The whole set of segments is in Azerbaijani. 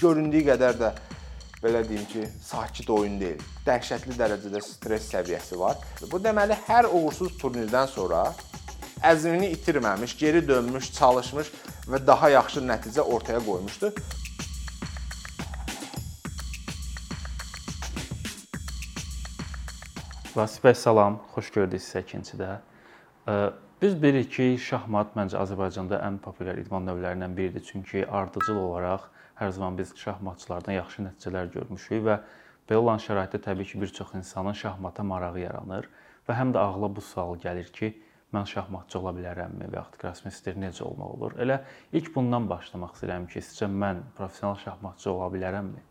göründüyü qədər də belə deyim ki, sakit oyun deyil. Dəhşətli dərəcədə stress səviyyəsi var. Bu deməli hər uğursuz turnirdən sonra əzmini itirməmiş, geri dönmüş, çalışmış və daha yaxşı nəticə ortaya qoymuşdu. Vasif bəy salam, xoş gördük sizə ikincidə. Biz bilirik ki, şahmat məncə Azərbaycanda ən populyar idman növlərindən biridir, çünki ardıcıl olaraq hər zaman biz şahmatçılardan yaxşı nəticələr görmüşük və belə olan şəraitdə təbii ki, bir çox insanın şahmata marağı yaranır və həm də ağla bu sual gəlir ki, mən şahmatçı ola bilərəmmi və yaxud grossmeyster necə olmaq olur? Elə ilk bundan başlamaq istəyirəm ki, sizcə mən professional şahmatçı ola bilərəmmi?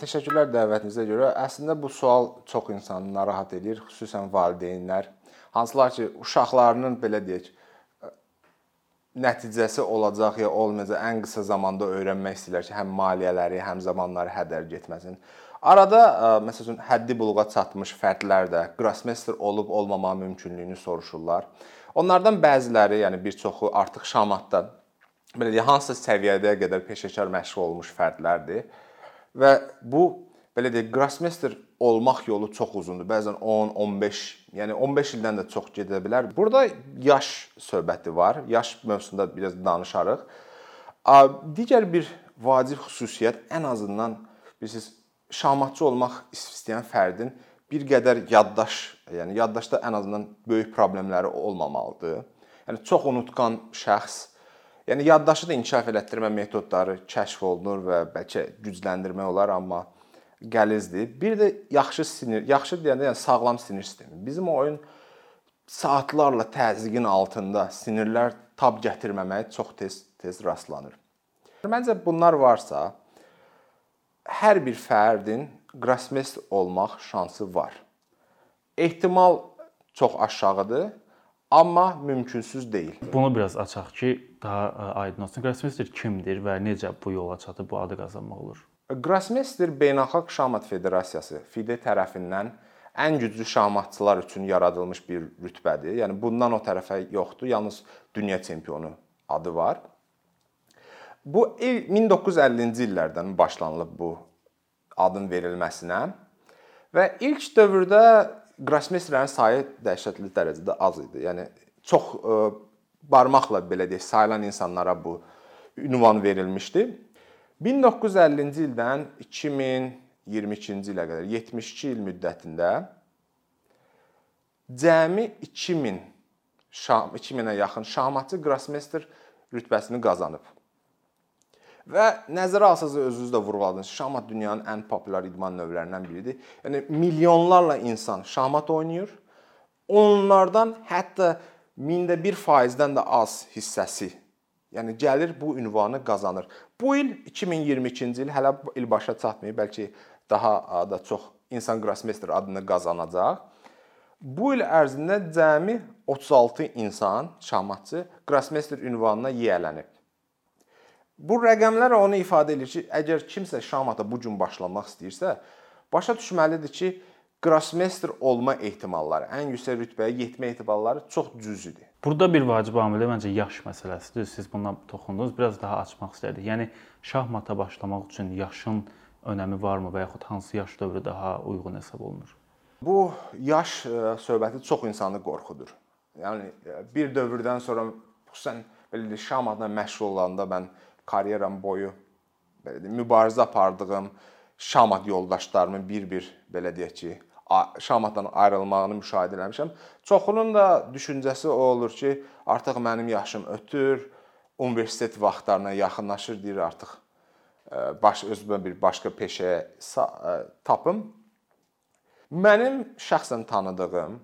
Təşəkkürlər dəvətinizə görə. Əslində bu sual çox insanı narahat edir, xüsusən valideynlər hansılar ki, uşaqlarının belə deyək, nəticəsi olacaq ya olmayacaq ən qısa zamanda öyrənmək istəyirlər ki, həm maliyyələri, həm zamanları hədər getməsin. Arada məsələn həddi buluğa çatmış fərdlər də grossmeister olub olmama mümkünlüyünü soruşurlar. Onlardan bəziləri, yəni bir çoxu artıq şamatda belə deyək, hansısa səviyyəyə qədər peşəkar məşğul olmuş fərdlərdir. Və bu belə deyək, grossmeister olmaq yolu çox uzundur. Bəzən 10, 15, yəni 15 ildən də çox gedə bilər. Burada yaş söhbəti var. Yaş mövzusunda biraz danışarıq. Digər bir vacib xüsusiyyət ən azından bilirsiniz, şahmatçı olmaq istəyən fərdin bir qədər yaddaş, yəni yaddaşda ən azından böyük problemləri olmamalıdır. Yəni çox unutqan şəxs Yəni yaddaşı da inkişaf elətdirmə metodları kəşf olunur və bəlkə gücləndirmək olar, amma qəlizdir. Bir də yaxşı sinir, yaxşı deyəndə yəni sağlam sinir sistemi. Bizim oyun saatlarla təzyiqin altında sinirlər tab gətirməməyə çox tez tez rastlanır. Məncə bunlar varsa hər bir fərdin grossmeister olmaq şansı var. Ehtimal çox aşağıdır, amma mümkünsüz deyil. Bunu biraz açaq ki, daha aydın olsun. Grossmeister kimdir və necə bu yola çatıb bu adı qazanmaq olur? Grossmeister Beynəlxalq Şahmat Federasiyası FIDE tərəfindən ən güclü şahmatçılar üçün yaradılmış bir rütbədir. Yəni bundan o tərəfə yoxdur, yalnız dünya çempionu adı var. Bu 1950-ci illərdən başlanılıb bu adın verilməsinə və ilk dövrdə grossmeisterlərin sayı dəhşətli dərəcədə az idi. Yəni çox e, barmaqla belə deyək sayılan insanlara bu ünvan verilmişdi. 1950-ci ildən 2022-ci ilə qədər 72 il müddətində cəmi 2000 şah 2000-ə yaxın şahmatçı grossmeister rütbəsini qazanıb. Və nəzərə alsaz özünüz də vurğuladınız. Şahmat dünyanın ən populyar idman növlərindən biridir. Yəni milyonlarla insan şahmat oynayır. Onlardan hətta mində 1%-dən də az hissəsi Yəni gəlir bu ünvanı qazanır. Bu il 2022-ci il hələ il başa çatmayıb, bəlkə daha da çox insan grossmeister adını qazanacaq. Bu il ərzində cəmi 36 insan, şahmatçı grossmeister ünvanına yiyələnib. Bu rəqəmlər onu ifadə edir ki, əgər kimsə şahmata bu gün başlamaq istəyirsə, başa düşməlidir ki, grossmeister olma ehtimalları, ən yüksək rütbəyə yetmə ehtimalları çox cüzidir. Burada bir vacib amil məncə yaş məsələsidir. Siz bundan toxundunuz. Biraz daha açmaq istərdik. Yəni şahmata başlamaq üçün yaşın önəmi varmı və yaxud hansı yaş dövrü daha uyğun hesab olunur? Bu yaş e, söhbəti çox insanı qorxudur. Yəni e, bir dövrdən sonra xüsusən belə şahmatla məşğul olanda mən karyeram boyu belə deyim, mübarizə apardığım şahmat yoldaşlarımın bir-bir belə deyək ki, şahmatdan ayrılmağını müşahidə etmişəm. Çoxunun da düşüncəsi o olur ki, artıq mənim yaşım ötür, universitet vaxtlarına yaxınlaşır deyir artıq baş özümə bir başqa peşəyə tapım. Mənim şəxsən tanıdığım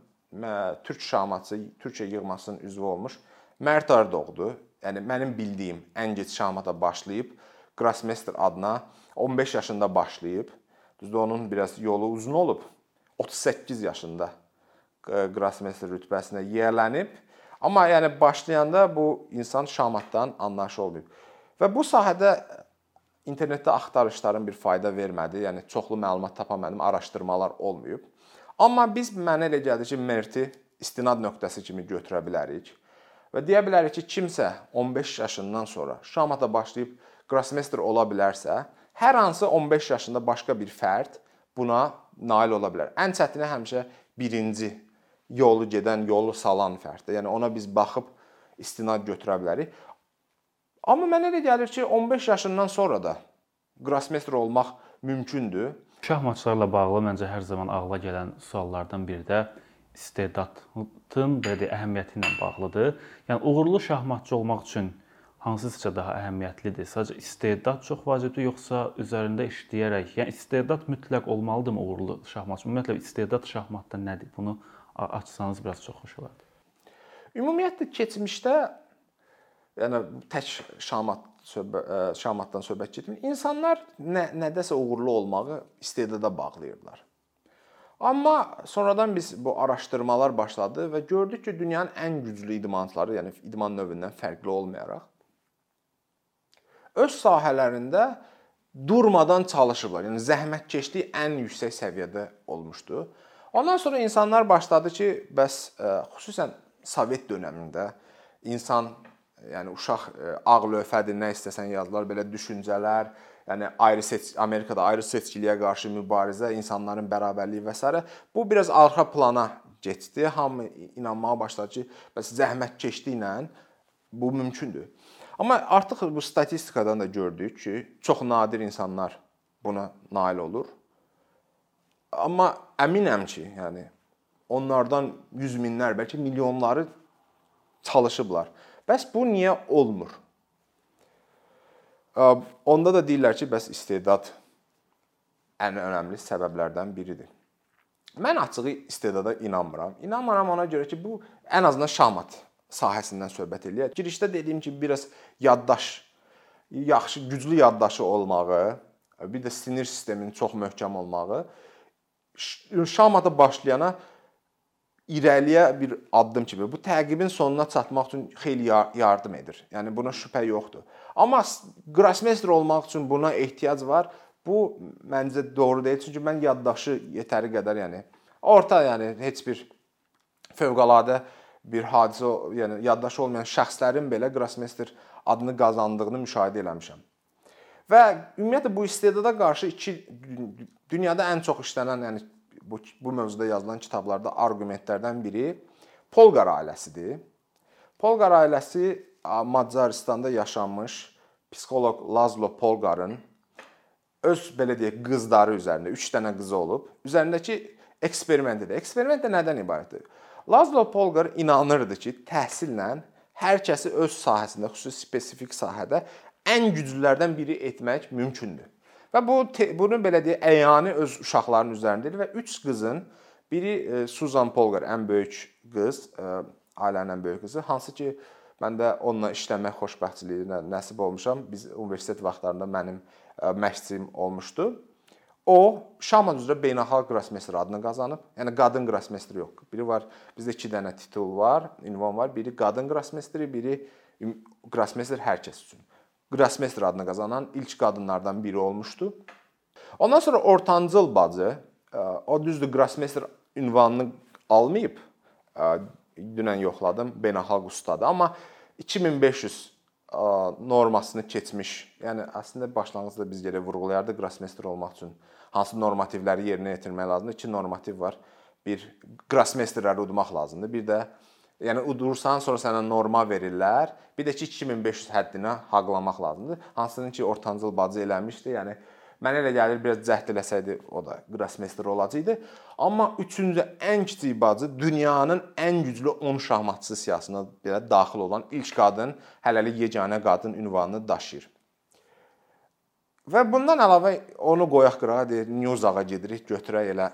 türk şahmatçı, Türkiyə yığmasının üzvü olmuş Mərd Ardoğdu. Yəni mənim bildiyim ən gec şahmata başlayıb Grossmeister adına 15 yaşında başlayıb. Düzdür, onun biraz yolu uzun olub. 38 yaşında e, Grossmeister rütbəsinə yiyələnib. Amma yəni başlayanda bu insan şahmatdan anlaşı olmayıb. Və bu sahədə internetdə axtarışların bir fayda vermədi. Yəni çoxlu məlumat tapa bilmədim, araşdırmalar olmayıb. Amma biz mənə elə gəldi ki, Merti istinad nöqtəsi kimi götürə bilərik və deyə bilərik ki, kimsə 15 yaşından sonra şahmata başlayıb Grossmeister ola bilərsə, hər hansı 15 yaşında başqa bir fərd buna nail ola bilər. Ən çətini həmişə birinci yolu gedən, yolu salan fərddir. Yəni ona biz baxıb istinad götürə bilərik. Amma mənə elə gəlir ki, 15 yaşından sonra da Grossmeister olmaq mümkündür. Şahmatçılarla bağlı məncə hər zaman ağla gələn suallardan biri də istedadın belə deyək əhəmiyyəti ilə bağlıdır. Yəni uğurlu şahmatçı olmaq üçün hansısa daha əhəmiyyətlidir? Sadəcə istedad çox vacibdir yoxsa üzərində işləyərək, yəni istedad mütləq olmalıdırmı uğurlu şahmatçı? Ümumiyyətlə istedad şahmatda nədir? Bunu açsanız biraz çox xoş olardı. Ümumiyyətlə keçmişdə yəni tək şahmat söhbət şahmatdan söhbət getmir. İnsanlar nə nədəsə uğurlu olmağı istedada bağlayırlar. Amma sonradan biz bu araşdırmalar başladı və gördük ki, dünyanın ən güclü idmançıları, yəni idman növündən fərqli olmayaraq öz sahələrində durmadan çalışıblar. Yəni zəhmətkeşlik ən yüksək səviyyədə olmuşdu. Ondan sonra insanlar başladı ki, bəs ə, xüsusən Sovet dövründə insan yəni uşaq ə, ağ lövhədir, nə istəsən yazdılar, belə düşüncələr, yəni ayrı seç Amerikada ayrı seçkiliyə qarşı mübarizə, insanların bərabərliyi və s. bu biraz arxa plana keçdi. Hamı inanmağa başladı ki, bəs zəhmətkeşliklə bu mümkündür. Amma artıq bu statistikadan da gördük ki, çox nadir insanlar buna nail olur. Amma əminəm ki, yəni onlardan yüz minlər, bəlkə milyonları çalışıblar. Bəs bu niyə olmur? Onda da deyirlər ki, bəs istedad ən önəmli səbəblərdən biridir. Mən açığı istedada inanmıram. İnanmıram ona görə ki, bu ən azından şahmat sahəsindən söhbət eləyək. Girişdə dediyim kimi biraz yaddaş, yaxşı, güclü yaddaşı olmağı, bir də sinir sisteminin çox möhkəm olmağı şahmata başlayana irəliyə bir addım kimi bu təqibin sonuna çatmaq üçün xeyli yardım edir. Yəni buna şübhə yoxdur. Amma Grossmeister olmaq üçün buna ehtiyac var. Bu məncə doğru deyil, çünki mən yaddaşı yetəri qədər, yəni orta, yəni heç bir fövqəladə bir hadisə, yəni yaddaşı olmayan şəxslərin belə Grossmeister adını qazandığını müşahidə eləmişəm. Və ümumiyyətlə bu istedada qarşı iki dünyada ən çox işlənən, yəni bu bu mövzuda yazılan kitablarda arqumentlərdən biri Polqar ailəsidir. Polqar ailəsi Macaristanda yaşamış psixoloq Lazlo Polqarın öz belə deyək qızları üzərində 3 dənə qızı olub. Üzərindəki eksperimentidir. Eksperiment də nədən ibarətdir? Lazlo Polqar inanırdı ki, təhsillə hər kəsi öz sahəsində, xüsusi spesifik sahədə ən güclülərdən biri etmək mümkündür. Və bu bunu belə deyə əyani öz uşaqlarının üzərindədir və 3 qızın biri e, Susan Polgar ən böyük qız, e, ailənin ən böyük qızı, hansı ki mən də onunla işləmək xoşbəxtliyinə nəsib olmuşam. Biz universitet vaxtlarında mənim e, məşqçim olmuşdu. O şahmat üzrə beynəlxalq grossmeister adını qazanıb. Yəni qadın grossmeister yox. Biri var, bizdə 2 dənə titul var, ünvan var. Biri qadın grossmeisteri, biri grossmeister hər kəs üçün. Grossmeister adını qazanan ilk qadınlardan biri olmuşdu. Ondan sonra ortancıl bacı, o düzdür Grossmeister ünvanını almayıb. Dünən yoxladım, beynəlxalq ustadır, amma 2500 e, normasını keçmiş. Yəni əslində başlanğıcda biz yerə vurğulayardıq Grossmeister olmaq üçün hansı normativləri yerinə yetirmək lazımdır? İki normativ var. Bir Grossmeisterləri udmaq lazımdır. Bir də Yəni udursan, sonra sənə norma verirlər. Bir də ki 2500 həddinə haqlamaq lazımdır. Hansının ki ortancıl bacı eləmişdi. Yəni mənə elə gəlir biraz cəhd eləsəydi o da Grossmeister olacaqdı. Amma üçüncü ən kiçik bacı dünyanın ən güclü 10 şahmatçısı siyahısına belə daxil olan ilk qadın, hələlik yeganə qadın ünvanını daşıyır. Və bundan əlavə onu qoyaq qırağa deyir, Newzağa gedirik, götürək elə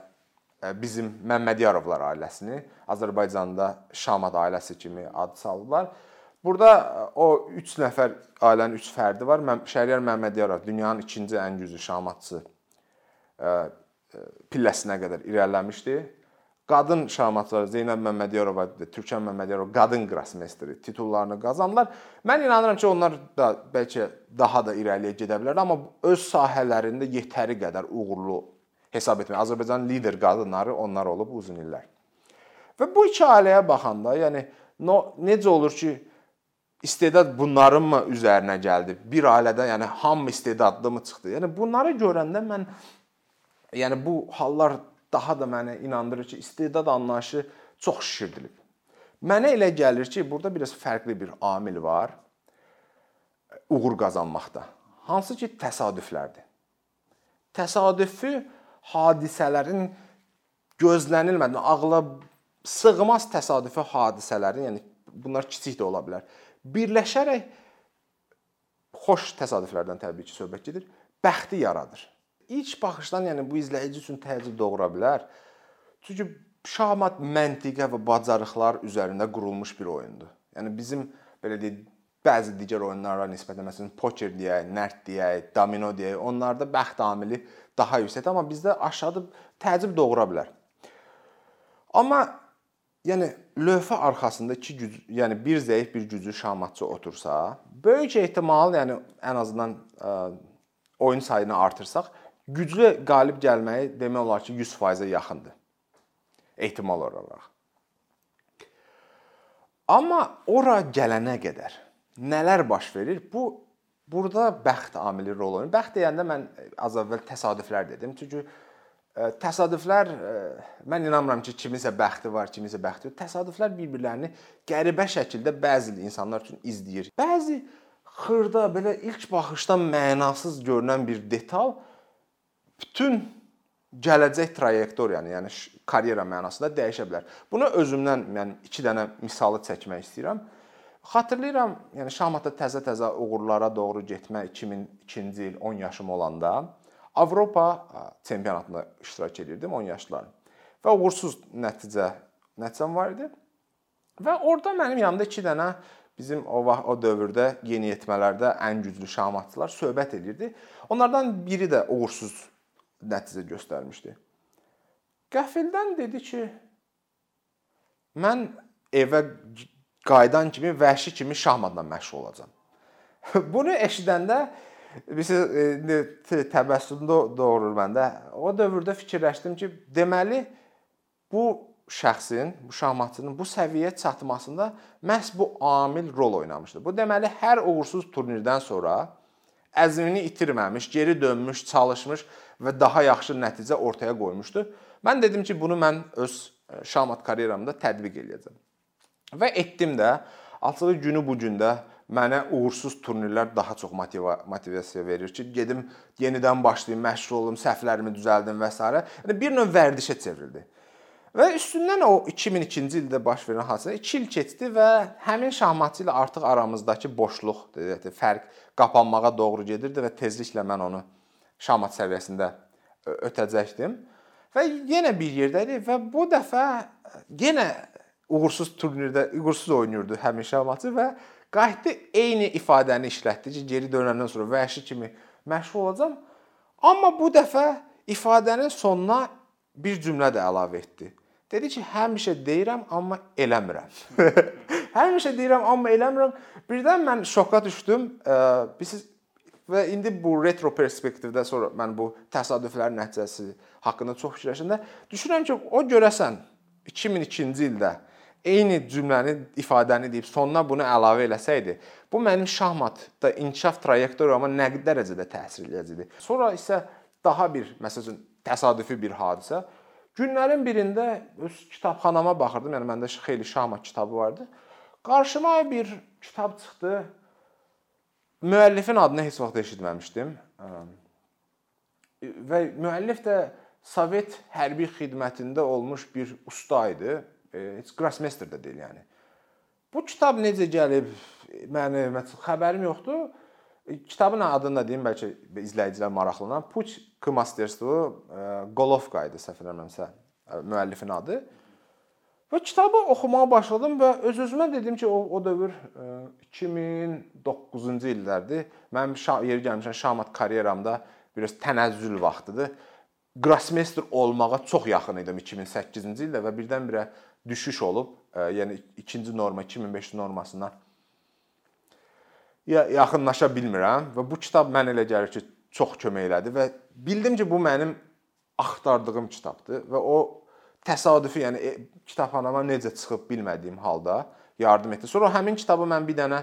bizim Məmmədiyarovlar ailəsini Azərbaycanda Şamad ailəsi kimi ad saldılar. Burada o 3 nəfər ailənin 3 fərdi var. Şəhriyar Məmmədiyarov dünyanın ikinci ən güclü şahmatçı pilləsinə qədər irəliləmişdi. Qadın şahmatçılar Zeynəb Məmmədiyarova, Türkan Məmmədiyarova qadın grossmeisteri titullarını qazandılar. Mən inanıram ki, onlar da bəlkə daha da irəliyə gedə bilər, amma öz sahələrində yetəri qədər uğurlu hesab etmək. Azərbaycanın lider qadınları onlar olub uzun illər. Və bu iki ailəyə baxanda, yəni necə olur ki, istedad bunların mı üzərinə gəldi? Bir ailədə, yəni hamı istedadlı mı çıxdı? Yəni bunları görəndə mən yəni bu hallar daha da mənə inandırır ki, istedad anlayışı çox şişirdilib. Mənə elə gəlir ki, burada biraz fərqli bir amil var uğur qazanmaqda. Hansı ki, təsadüflərdir. Təsadüfi hadisələrin gözlənilmədən ağla sığmaz təsadüfi hadisələrin, yəni bunlar kiçik də ola bilər. Birləşərək xoş təsadüflərdən təbii ki, söhbət gedir, bəxti yaradır. İlk baxışdan, yəni bu izləyici üçün təəccüb doğura bilər. Çünki şahmat məntiqə və bacarıqlar üzərində qurulmuş bir oyundur. Yəni bizim belə deyək bəzi digər oyunlara nisbətən məsələn poker deyək, nərd deyək, domino deyək, onlarda bəxt amili daha yüksəkdir, amma bizdə aşağı təəccüb doğura bilər. Amma yəni lövhə arxasında iki güc, yəni bir zəif bir güclü şahmatçı otursa, böyük ehtimal, yəni ən azından ə, oyun sayını artırsaq, güclü qalib gəlməyi demək olar ki, 100%-ə yaxındır. Ehtimal olaraq. Amma ora gələnə qədər nələr baş verir? Bu burada bəxt amili rol oynayır. Bəxt deyəndə mən az əvvəl təsadüflər dedim. Çünki təsadüflər e, mən inanmıram ki, kiminsə bəxti var, kiminsə bəxti yox. Təsadüflər bir-birlərini qəribə şəkildə bəzi insanlar üçün izləyir. Bəzi xırda belə ilk baxışdan mənasız görünən bir detal bütün gələcək trayektoriyanı, yəni karyera mənasında dəyişə bilər. Bunu özümdən yəni 2 dənə misalı çəkmək istəyirəm. Xatırlayıram, yəni Şahmatda təzə-təzə uğurlara doğru getmə 2002-ci il 10 yaşım olanda Avropa çempionatında iştirak edirdim 10 yaşlarım. Və uğursuz nəticə nəticəm var idi. Və orada mənim yanımda 2 dənə bizim o vaxt o dövrdə yeniyetmələrdə ən güclü şahmatçılar söhbət edirdi. Onlardan biri də uğursuz nəticə göstərmişdi. Qəfildən dedi ki, mən evə qayıdan kimi vəhşi kimi şahmatla məşğul olacağam. Bunu eşidəndə bilirsiniz təbəssüm doğurur məndə. O dövrdə fikirləşdim ki, deməli bu şəxsin, bu şahmatçının bu səviyyəyə çatmasında məhz bu amil rol oynamışdı. Bu deməli hər uğursuz turnirdən sonra əzmini itirməmiş, geri dönmüş, çalışmış və daha yaxşı nəticə ortaya qoymuşdu. Mən dedim ki, bunu mən öz e, şahmat karyeramda tətbiq eləyəcəm. Və etdim də. Açığı günü bu gündə mənə uğursuz turnirlər daha çox motiva motivasiya verir ki, gedim yenidən başlayım, məşğul olum, səhvlərimi düzəldim və s. Yəni bir növ vərdişə çevrildi. Və üstündən o 2002-ci ildə baş verən hadisə 2 il keçdi və həmin şahmatçı ilə artıq aramızdakı boşluq, deyək, fərq qapanmağa doğru gedirdi və tezliklə mən onu şahmat səviyyəsində ötəcəkdim. Və yenə bir yerdəydik və bu dəfə yenə uğursuz turnirdə uğursuz oynayırdı həmin şahmatçı və qayıtdı eyni ifadəni işlətdi ki, geri dönəndən sonra vəhşi kimi məşğul olacağam. Amma bu dəfə ifadənin sonuna bir cümlə də əlavə etdi. Dedi ki, həmişə deyirəm, amma eləmirəm. həmişə deyirəm, amma eləmirəm. Birdən mən şoka düşdüm. Bilirsiniz və indi bu retro perspektivdə sonra mən bu təsadüflərin nəticəsi haqqında çox fikirləşəndə düşünürəm ki, o görəsən 2002-ci ildə eyni cümləni, ifadəni deyib sonuna bunu əlavə eləsəydi, bu mənim şahmatda inkişaf trayektoriyama nə dərəcədə təsir eləyəcəkdi. Sonra isə daha bir, məsələn, təsadüfi bir hadisə. Günlərin birində öz kitabxanama baxırdım. Yəni məndə xeyli şahmat kitabı vardı. Qarşıma bir kitab çıxdı. Müəllifin adını heç vaxt eşitməmişdim. Və müəllif də Sovet hərbi xidmətində olmuş bir usta idi heç Grassmaster da deyil yəni. Bu kitab necə gəlib? Məni xəbərim yoxdur. Kitabın adını da deyim, bəlkə izləyicilər maraqlanar. Puç K Masterstvo Golovka idi, səhv eləmirəmsə, müəllifin adı. Və kitabı oxumağa başladım və öz-özümə dedim ki, o, o dövr 2009-cu illərdir. Mənim yeri gəlmişəm şahmat karyeramda biraz tənəzzül vaxtıdır. Grassmaster olmağa çox yaxın idim 2008-ci ildə və birdən-birə düşüş olub, e, yəni ikinci norma 2500 normasına ya yaxınlaşa bilmirəm və bu kitab mən elə gəlir ki, çox kömək elədi və bildim ki, bu mənim axtardığım kitabdır və o təsadüfi, yəni e, kitabxanama necə çıxıb bilmədiyim halda yardım etdi. Sonra həmin kitabı mən bir dənə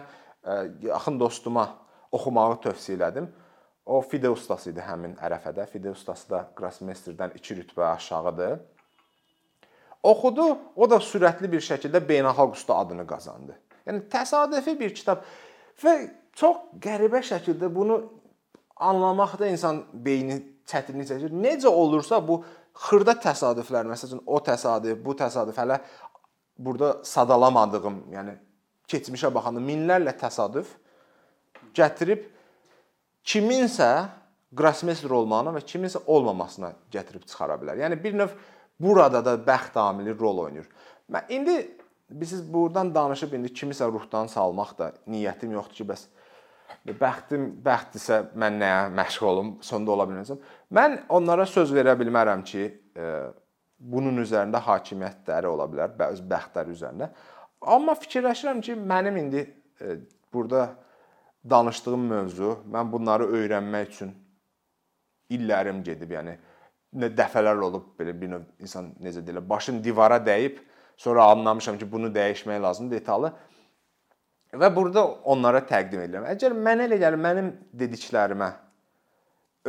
yaxın dostuma oxumağı tövsiyə elədim. O fide ustası idi həmin ərəfədə. Fide ustası da Grossmeisterdən 2 rütbə aşağıdır. Oxudu, o da sürətli bir şəkildə beynəlxalq usta adını qazandı. Yəni təsadüfi bir kitab və çox qəribə şəkildə bunu anlamaqda insan beyni çətinlik çəkir. Necə olursa bu xırda təsadüflər, məsələn, o təsadüf, bu təsadüf hələ burada sadalamadığım, yəni keçmişə baxanda minlərlə təsadüf gətirib kiminsə Grossmeister olmağına və kiminsə olmamasına gətirib çıxara bilər. Yəni bir növ burada da bəxt amili rol oynayır. Mən indi biz burdan danışıb indi kimisə ruhdan salmaq da niyyətim yoxdur ki, bəs bəxtim bəxtdirsə mən nəyə məşğul olum, sonda ola bilməzəm. Mən onlara söz verə bilmərəm ki, e, bunun üzərində hakimiyyətləri ola bilər, öz bəxtləri üzərində. Amma fikirləşirəm ki, mənim indi e, burada danışdığım mövzu, mən bunları öyrənmək üçün illərim gedib, yəni nə dəfələr olub belə bir növ insan necə deyirlər, başın divara dəyib, sonra anlamışam ki, bunu dəyişmək lazımdır detallı. Və burada onlara təqdim edirəm. Əgər mənə elə gəlir mənim dediklərimə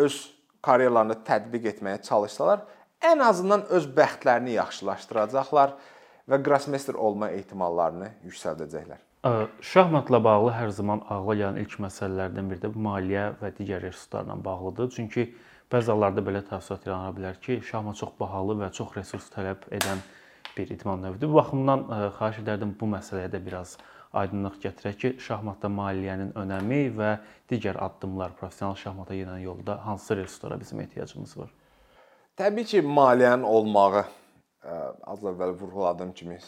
öz karyeralarında tətbiq etməyə çalışsalar, ən azından öz bəxtlərini yaxşılaşdıracaqlar və Grossmeister olma ehtimallarını yüksəldəcəklər. Şahmatla bağlı hər zaman ağla gələn ilk məsələlərdən biri də maliyyə və digər resurslarla bağlıdır. Çünki bəzi hallarda belə təəssürat yarana bilər ki, şahmat çox bahalı və çox resurs tələb edən bir idman növüdür. Bu baxımdan xahiş edərdim bu məsələyə də biraz aydınlıq gətirək ki, şahmatda maliyyənin önəmi və digər addımlar professional şahmata gedən yolda hansı resurslara bizim ehtiyacımız var? Təbii ki, maliyyənin olmağı az əvvəl vurğuladığım kimi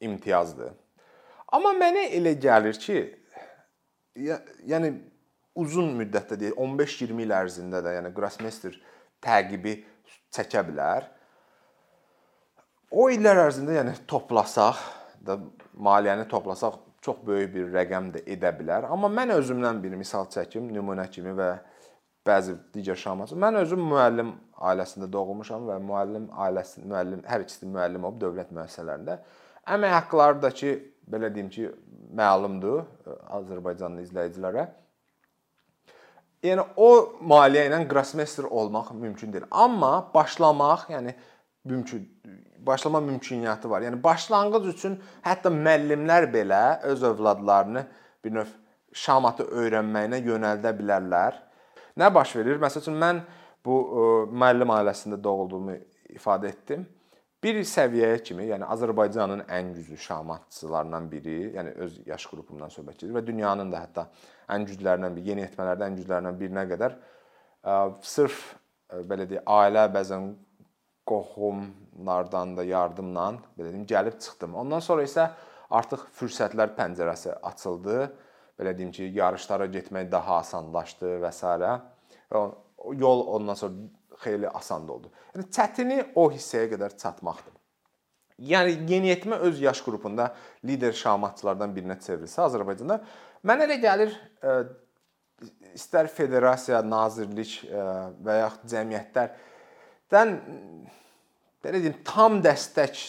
imtiyazdır. Amma mənə elə gəlir ki, yəni uzun müddətdə deyək, 15-20 il ərzində də, yəni Grossmeister təqibi çəkə bilər. O illər ərzində yəni toplasaq da maliyyəni toplasaq çox böyük bir rəqəm də edə bilər. Amma mən özümdən bir misal çəkim, nümunə kimi və bəzi digər şahmatçı. Mən özüm müəllim ailəsində doğulmuşam və müəllim ailəsi, müəllim hər ikisi müəllim olub dövlət müəssisələrində. Əmək haqqları da ki, belə deyim ki, məlumdur Azərbaycanlı izləyicilərə. Yəni o maliyyə ilə Grossmeister olmaq mümkün deyil. Amma başlamaq, yəni mümkün başlama mümkünatı var. Yəni başlanğıc üçün hətta müəllimlər belə öz övladlarını bir növ şamatı öyrənməyinə yönəldə bilərlər. Nə baş verir? Məsələn, mən bu müəllim ailəsində doğulduğumu ifadə etdim. Bir səviyyəyə kimi, yəni Azərbaycanın ən güclü şahmatçılarından biri, yəni öz yaş qrupumdan söhbət gedir və dünyanın da hətta ən güclərindən biri, yeniyetmələrdə ən güclərindən birinə qədər ə, sırf ə, belə deyək, ailə bəzən qohumlardan da yardımla belə deyim gəlib çıxdım. Ondan sonra isə artıq fürsətlər pəncərəsi açıldı belə deyim ki, yarışlara getmək daha asanlaşdı və s. və o yol ondan sonra xeyli asan oldu. Yəni çətini o hissəyə qədər çatmaqdır. Yəni yeniyetmə öz yaş qrupunda lider şahmatçılardan birinə çevrilsə Azərbaycanda mənə elə gəlir e, istər federasiya, nazirlik e, və yaxud cəmiyyətlərdən belə deyim tam dəstək,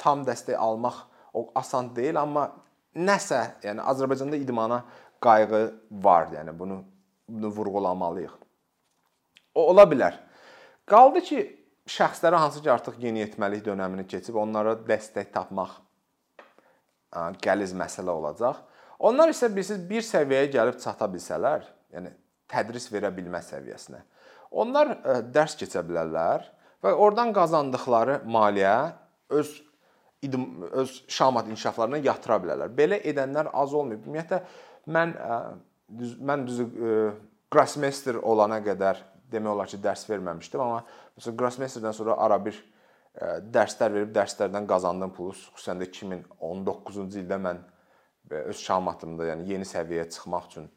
tam dəstək almaq o asan deyil, amma nəsə, yəni Azərbaycanda idmana qayğı var, yəni bunu bunu vurğulamalıyıq. O ola bilər. Qaldı ki, şəxslərə hansı ki artıq yeniyetməlik dövrünü keçib onlara dəstək tapmaq qəliz məsələ olacaq. Onlar isə bilirsiniz bir səviyyəyə gəlib çata bilsələr, yəni tədris verə bilmə səviyyəsinə. Onlar dərs keçə bilərlər və oradan qazandıkları maliyyə öz öz şahmat inkişaflarına yatıra bilərlər. Belə edənlər az olmayıb. Ümumiyyətlə mən mən düzü Grossmeister olana qədər demək olar ki, dərs verməmişdim, amma məsələn Grossmeisterdən sonra ara bir dərslər verib dərslərdən qazandığım pulu xüsusən də 2019-cu ildə mən öz şahmatımda, yəni yeni səviyyəyə çıxmaq üçün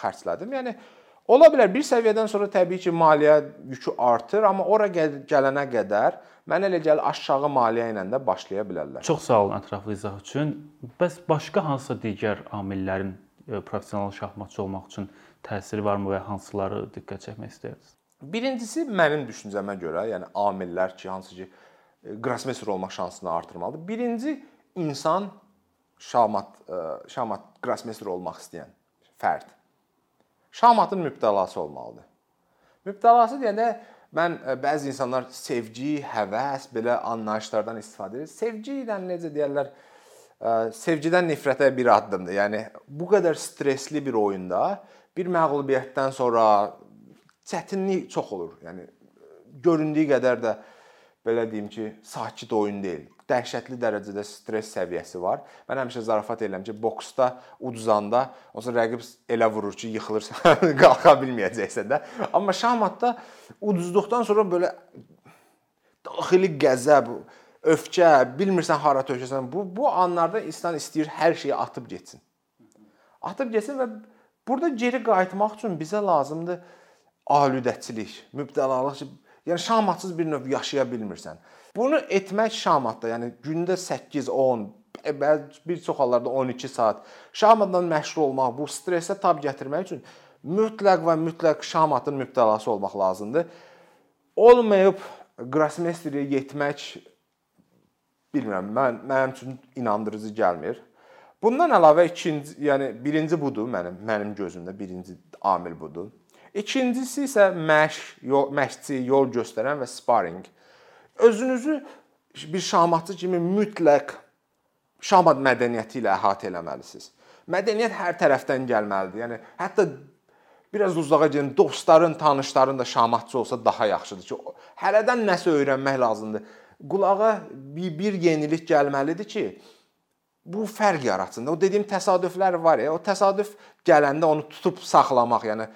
xərclədim. Yəni Ola bilər bir səviyyədən sonra təbii ki, maliyyə yükü artır, amma ora gələnə qədər mənə elə gəlir aşağı maliyyə ilə də başlaya bilərlər. Çox sağ olun ətraflı izah üçün. Bəs başqa hansısa digər amillərin e, professional şahmatçı olmaq üçün təsiri varmı və hansıları diqqət çəkmək istəyirsiniz? Birincisi mənim düşüncəmə görə, yəni amillər ki, hansı ki, e, grossmeister olmaq şansını artırmalıdır. Birinci insan şahmat şahmat grossmeister olmaq istəyən fərd şahmatın mübtəlası olmalıdır. Mübtəlası deyəndə mən bəzi insanlar sevgi, həvəs belə anlayışlardan istifadə edir. Sevgi ilə necə deyirlər, sevgidən nifrətə bir addımdır. Yəni bu qədər stressli bir oyunda bir məğlubiyyətdən sonra çətinlik çox olur. Yəni göründüyü qədər də belə deyim ki, sakit oyun deyil. Dəhşətli dərəcədə stress səviyyəsi var. Mən həmişə zarafat edirəm ki, boksda uduzanda onsuz rəqib elə vurur ki, yıxılırsan, qalxa bilməyəcəksən də. Amma şahmatda uduzduqdan sonra belə daxili qəzəb, öfkə, bilmirsən hara tökəsən. Bu bu anlarda insan istəyir hər şeyi atıb getsin. Atıb getsin və burada geri qayıtmaq üçün bizə lazımdır alüdəçilik, mübtəlalıq Yəni şahmatsız bir növ yaşaya bilmirsən. Bunu etmək şahmatda, yəni gündə 8, 10, bəzi bir çox hallarda 12 saat şahmatdan məşğul olmaq, bu stressə tab gətirmək üçün mütləq və mütləq şahmatın mübtəlası olmaq lazımdır. Olmayıb Grasmesteriyə yetmək bilmirəm, mən mənim üçün inandırıcı gəlmir. Bundan əlavə ikinci, yəni birinci budur mənim mənim gözümdə birinci amil budur. İkincisi isə məşq, yol, məşqçi, yol göstərən və sparring. Özünüzü bir şahmatçı kimi mütləq şahmat mədəniyyəti ilə əhatə eləməlisiniz. Mədəniyyət hər tərəfdən gəlməlidir. Yəni hətta biraz uzağa gedin, dostların, tanışların da şahmatçı olsa daha yaxşıdır ki, hələdən nəsə öyrənmək lazımdır. Qulağa bir, bir yenilik gəlməlidir ki, bu fərq yaratsın. O dediyim təsadüflər var ya, o təsadüf gələndə onu tutub saxlamaq, yəni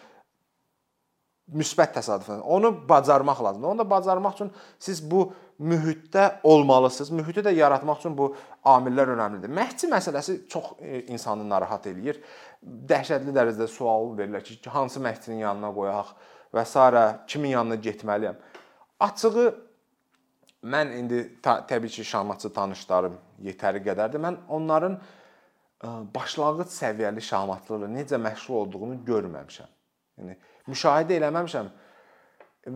müsbət təsadüfən. Onu bacarmaq lazımdır. Onu da bacarmaq üçün siz bu mühitdə olmalısınız. Mühiti də yaratmaq üçün bu amillər əhəmilidir. Məhdçi məsələsi çox e, insanı narahat eləyir. Dəhşətli dərəcədə sual verirlər ki, hansı məhdçinin yanına qoyaq və s. kimin yanına getməliyəm. Açığı mən indi təbii ki, şahmatçı tanışlarım yetəri qədərdir. Mən onların e, başlanğıc səviyyəli şahmatçılarla necə məşğul olduğunu görməmişəm. Yəni müşahidə eləməmişəm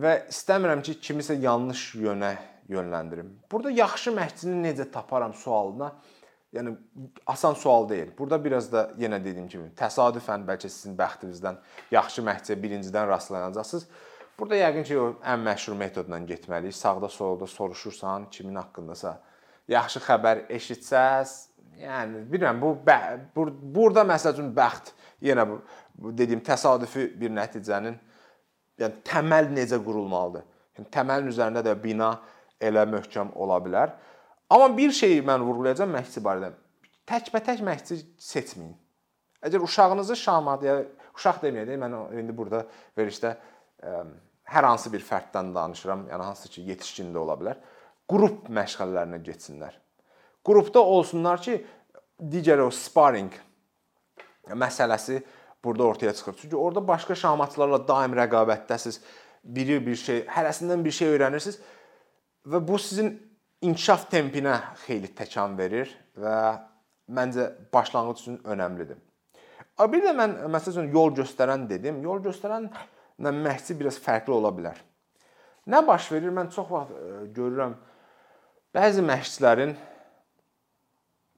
və istəmirəm ki, kimisə yanlış yönə yönləndirim. Burada yaxşı məşqçini necə taparam sualına, yəni asan sual deyil. Burada biraz da yenə dediyim kimi, təsadüfən bəlkə sizin bəxtinizdən yaxşı məşqçiyə birincidən rastlanacaqsınız. Burada yəqin ki, o ən məşhur metodla getməliyik. Sağda, solda soruşursan, kimin haqqındasa yaxşı xəbər eşitsəz, yəni bilmirəm bu burada məsəl üçün bəxt yenə bu bu dediyim təsadüfi bir nəticənin yəni təməl necə qurulmalıdır? Yəni təməlin üzərində də bina elə möhkəm ola bilər. Amma bir şeyi mən vurğulayacağam məşqçi barədə. Təkbətək məşqçi seçməyin. Əgər uşağınızı şahmadiyə, uşaq deməyək, mən indi burada verişdə hər hansı bir fərddən danışıram, yəni hansı ki, yetişkin də ola bilər. Qrup məşğələlərinə getsinlər. Qrupda olsunlar ki, digər o sparring məsələsi burada ortaya çıxır. Çünki orada başqa şahmatçılarla daim rəqabətdəsiz. Biri bir şey, hərəsindən bir şey öyrənirsiniz və bu sizin inkişaf tempinə xeyli təkan verir və məncə başlanğıc üçün önəmlidir. Bir də mən məsələn yol göstərən dedim. Yol göstərənlə məşqçi biraz fərqli ola bilər. Nə baş verir? Mən çox vaxt e, görürəm bəzi məşqçilərin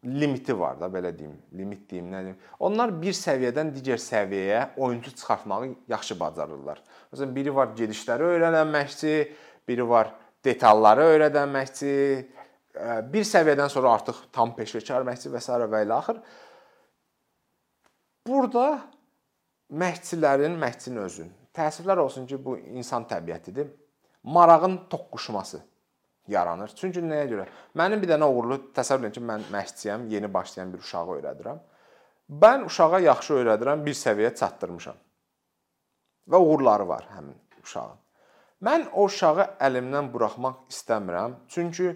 limiti var da belə deyim, limit deyim, nə deyim. Onlar bir səviyyədən digər səviyyəyə oyunçu çıxartmağı yaxşı bacarırlar. Məsələn, biri var gedişləri öyrənən məşqçi, biri var detalları öyrədən məşqçi, bir səviyyədən sonra artıq tam peşəkar məşqçi və s. və ilə axır. Burada məşqçilərin, məşqçinin özün. Təəssüflər olsun ki, bu insan təbiətidir. Marağın toqquşması yaranır. Çünki nəyə görə? Mənim bir dənə uğurlu təsəvvür edin ki, mən məşqçiyəm, yeni başlayan bir uşağı öyrədirəm. Mən uşağa yaxşı öyrədirəm, bir səviyyə çatdırmışam. Və uğurları var həmin uşağın. Mən o uşağı əlimdən buraxmaq istəmirəm. Çünki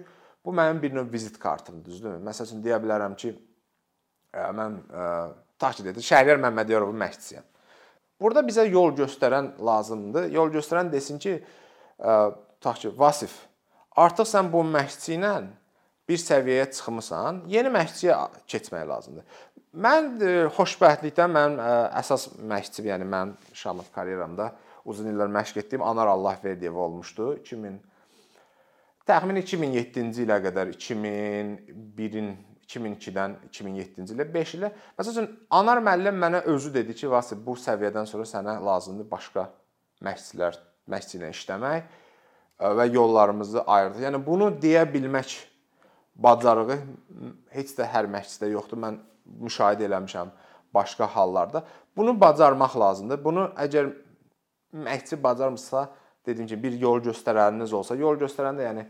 bu mənim bir növ vizit kartımdır, düzdürmü? Məsəl üçün deyə bilərəm ki, mən tutaq ki, dedi, Şəhriyar Məmmədyarovun məşqçisiyəm. Burada bizə yol göstərən lazımdır. Yol göstərən desin ki, tutaq ki, Vasif Artıq sən bu məşqçi ilə bir səviyyəyə çıxmısan, yeni məşqçiyə keçmək lazımdır. Mən e, xoşbəxtlikdən mənim e, əsas məşqçim, yəni mən şahmat karyeramda uzun illər məşq etdiyim Anar Allahverdiyev olmuşdu. 2000 təxminən 2007-ci ilə qədər 2001-in 2002-dən 2007-ci ilə 5 ilə. Məsələn, Anar müəllim mənə özü dedi ki, Vasif, bu səviyyədən sonra sənə lazımdır başqa məşqçilər, məşqçi ilə işləmək və yollarımızı ayırdı. Yəni bunu deyə bilmək bacarığı heç də hər məşqçidə yoxdur. Mən müşahidə eləmişəm başqa hallarda. Bunu bacarmaq lazımdır. Bunu əgər məşqçi bacarmırsa, dediyim kimi bir yol göstərəniniz olsa, yol göstərən də yəni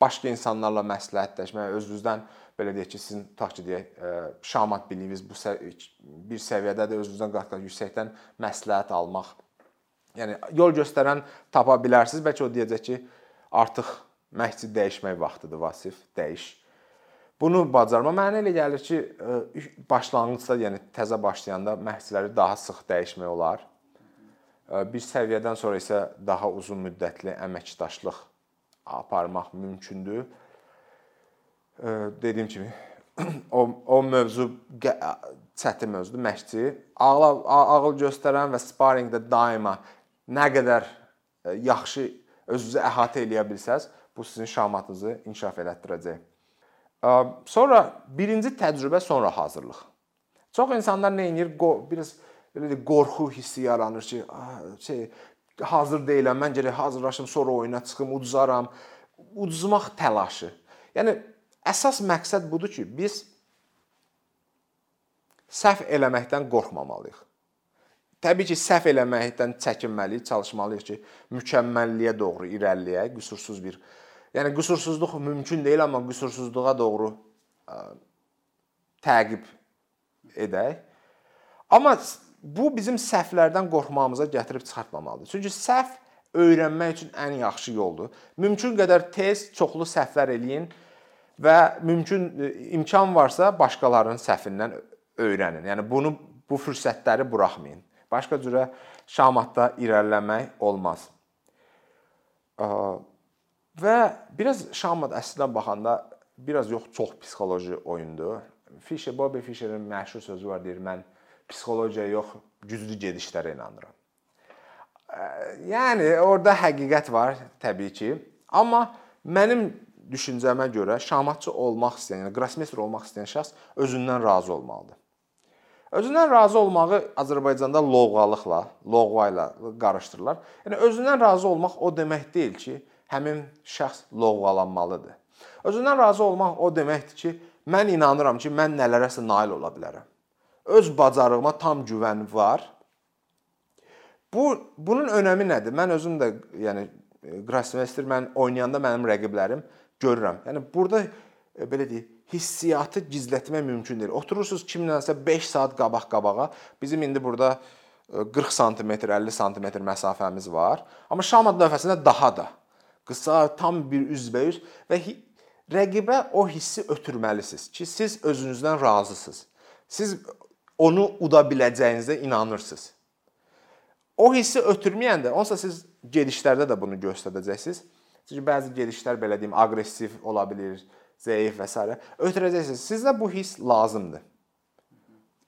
başqa insanlarla məsləhətləşmək, özünüzdən belə deyək ki, sizin tutaq ki, deyək, şamat biliyiniz bu bir səviyyədədir, özünüzdən qat-qat yüksəkdən məsləhət almaq. Yəni yol göstərən tapa bilərsiniz, bəlkə o deyəcək ki, artıq məşqçi dəyişmək vaxtıdır, Vasif, dəyiş. Bunu bacarma mənə elə gəlir ki, başlanğıcda, yəni təzə başlayanda məşqçiləri daha sıx dəyişmək olar. Bir səviyyədən sonra isə daha uzun müddətli əməkdaşlıq aparmaq mümkündür. Dediyim kimi o o mövzu çətin mövzudur, məşqçi. Ağıl ağıl göstərən və sparrinqdə daima nə qədər yaxşı özünüzü əhatə eləyə bilsəz, bu sizin şahmatınızı inkişaf elətdirəcək. Sonra birinci təcrübə, sonra hazırlıq. Çox insanlar nə edir? Biraz belə də qorxu hissi yaranır ki, şey hazır deyiləm, mən gərək hazırlaşım, sonra oyuna çıxım, uduzaram. Uduzmaq təlaşı. Yəni əsas məqsəd budur ki, biz səhv eləməkdən qorxmamalıyıq. Təbii ki, səhv eləməkdən çəkinməliyik, çalışmalıyıq ki, mükəmməlliyə doğru irəliləyək, qüsursuz bir. Yəni qüsursuzluq mümkün deyil, amma qüsursuzluğa doğru ə, təqib edək. Amma bu bizim səhvlərdən qorxmağımıza gətirib çıxartmamalıdır. Çünki səhv öyrənmək üçün ən yaxşı yoldur. Mümkün qədər tez çoxlu səhvlər eləyin və mümkün e, imkan varsa başqalarının səhvindən öyrənin. Yəni bunu bu fürsətləri buraxmayın. Başqa cürə şahmatda irəliləmək olmaz. Və biraz şahmat əslində baxanda biraz yox, çox psixoloji oyundur. Fischer, Bobby Fischerin məşhur sözü var, deyir, mən psixologiyaya yox, güclü gedişlərə inanıram. Yəni orada həqiqət var təbii ki. Amma mənim düşüncəmə görə şahmatçı olmaq istəyən, yəni qrosmeyster olmaq istəyən şəxs özündən razı olmalıdır. Özündən razı olmağı Azərbaycanda lovğalıqla, lovğa ilə qarışdırırlar. Yəni özündən razı olmaq o demək deyil ki, həmin şəxs lovğalanmalıdır. Özündən razı olmaq o deməkdir ki, mən inanıram ki, mən nələrəsə nail ola bilərəm öz bacarığıma tam güvən var. Bu bunun önəmi nədir? Mən özüm də yəni Grasmeister mən oynayanda mənim rəqiblərim görürəm. Yəni burada e, belə deyək, hissiyatı gizlətmək mümkün deyil. Oturursunuz kimlənsə 5 saat qabaq-qabağa. Bizim indi burada 40 sm, 50 sm məsafəmiz var. Amma şahmat lövhəsində daha da qısa, tam bir üzbəyüz və rəqibə o hissi ötürməlisiniz ki, siz özünüzdən razısınız. Siz onu uda biləcəyinizə inanırsınız. O hissi ötürməyəndə, onsa siz gedişlərdə də bunu göstərəcəksiniz. Çünki bəzi gedişlər belə deyim, aqressiv ola bilər, zəif və s. ötürəcəksiniz. Sizdə bu hiss lazımdır.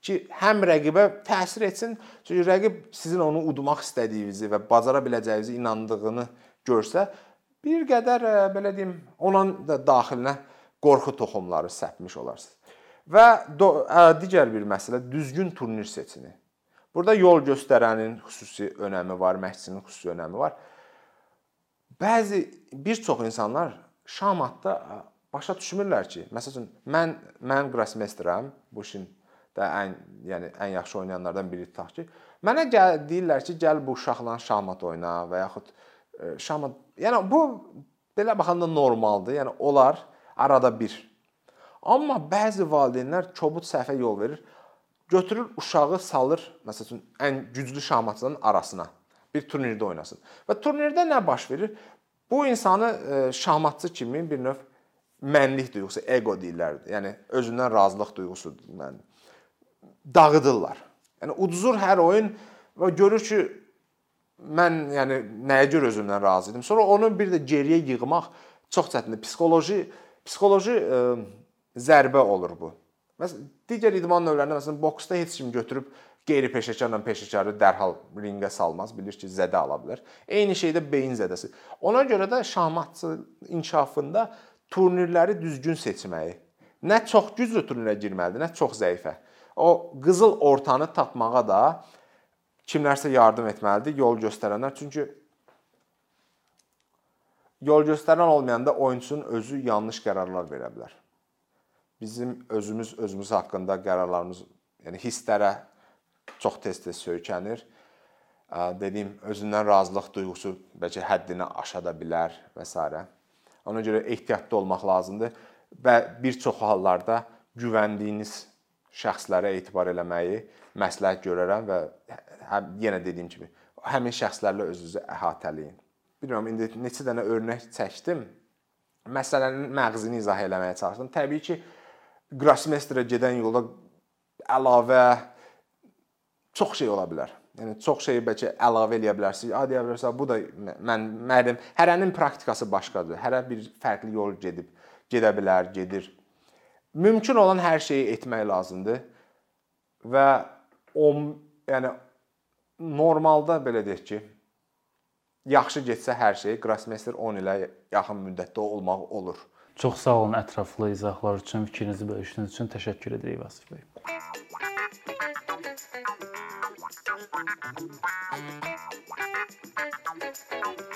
Ki həm rəqibə təsir etsin, çünki rəqib sizin onu udmaq istədiyinizi və bacara biləcəyinizi inandığını görsə, bir qədər belə deyim, onun da daxilinə qorxu toxumları səpmiş olarsınız. Və digər bir məsələ düzgün turnir seçimi. Burada yol göstərənin xüsusi önəmi var, məşqçinin xüsusi önəmi var. Bəzi bir çox insanlar şahmatda başa düşmürlər ki, məsələn, mən mən qrosmeysterəm, bu işin də ən yəni ən yaxşı oynayanlardan biri tutaq ki, mənə gəl deyirlər ki, gəl bu uşaqla şahmat oyna və yaxud şahmat, yəni bu belə baxanda normaldır. Yəni onlar arada bir Amma bəzi valideynlər kobud səhvə yol verir. Götürür uşağı salır, məsələn, ən güclü şahmatçıların arasına. Bir turnirdə oynasın. Və turnirdə nə baş verir? Bu insanı e, şahmatçı kimi bir növ mənlik duyğusu, ego deyirlər. Yəni özündən razılıq duyğusu mən dağıdırlar. Yəni uduzur hər oyun və görür ki, mən yəni nəyə görə özümdən razı idim. Sonra onu bir də geriyə yığmaq çox çətindir. Psixoloji psixoloji ə, e, zərbə olur bu. Məsələn, digər idman növlərində məsələn boksda heç kim götürüb qeyri-peşəkarla peşəkarı dərhal ringə salmaz, bilir ki, zədə ala bilər. Eyni şeydə beyin zədəsi. Ona görə də şahmatçı inkişafında turnirləri düzgün seçməyi nə çox güclü turnilə girməlidir, nə çox zəifə. O qızıl ortanı tapmağa da kimlərsə yardım etməlidir, yol göstərənlər. Çünki yol göstərən olmayanda oyunçunun özü yanlış qərarlar verə bilər. Bizim özümüz özümüz haqqında qərarlarımız, yəni hisslərə çox tez-tez söykənir. Dediyim, özündən razılıq duyğusu bəlkə həddini aşa da bilər və s. Ona görə ehtiyatlı olmaq lazımdır və bir çox hallarda güvəndiyiniz şəxslərə etibar eləməyi məsləhət görərəm və həm yenə dediyim kimi həmin şəxslərlə özünüzü əhatələyin. Bilmirəm indi neçə dənə örnək çəkdim. Məsələnin məğzini izah eləməyə çalışdım. Təbii ki, Grossmeisterə gedən yolda əlavə çox şey ola bilər. Yəni çox şeyi bəlkə əlavə eləyə bilərsiniz. A deyə bilərsiniz, bu da mən mənim hərənin praktikası başqadır. Hərə bir fərqli yol gedib, gedə bilər, gedir. Mümkün olan hər şeyi etmək lazımdır və o yəni normalda belə deyək ki, yaxşı getsə hər şey Grossmeister 10 ilə yaxın müddətdə olmaq olur. Çox sağ olun ətraflı izahlar üçün, fikrinizi bölüşdüyünüz üçün təşəkkür edirik Vasif bəy. Thank you.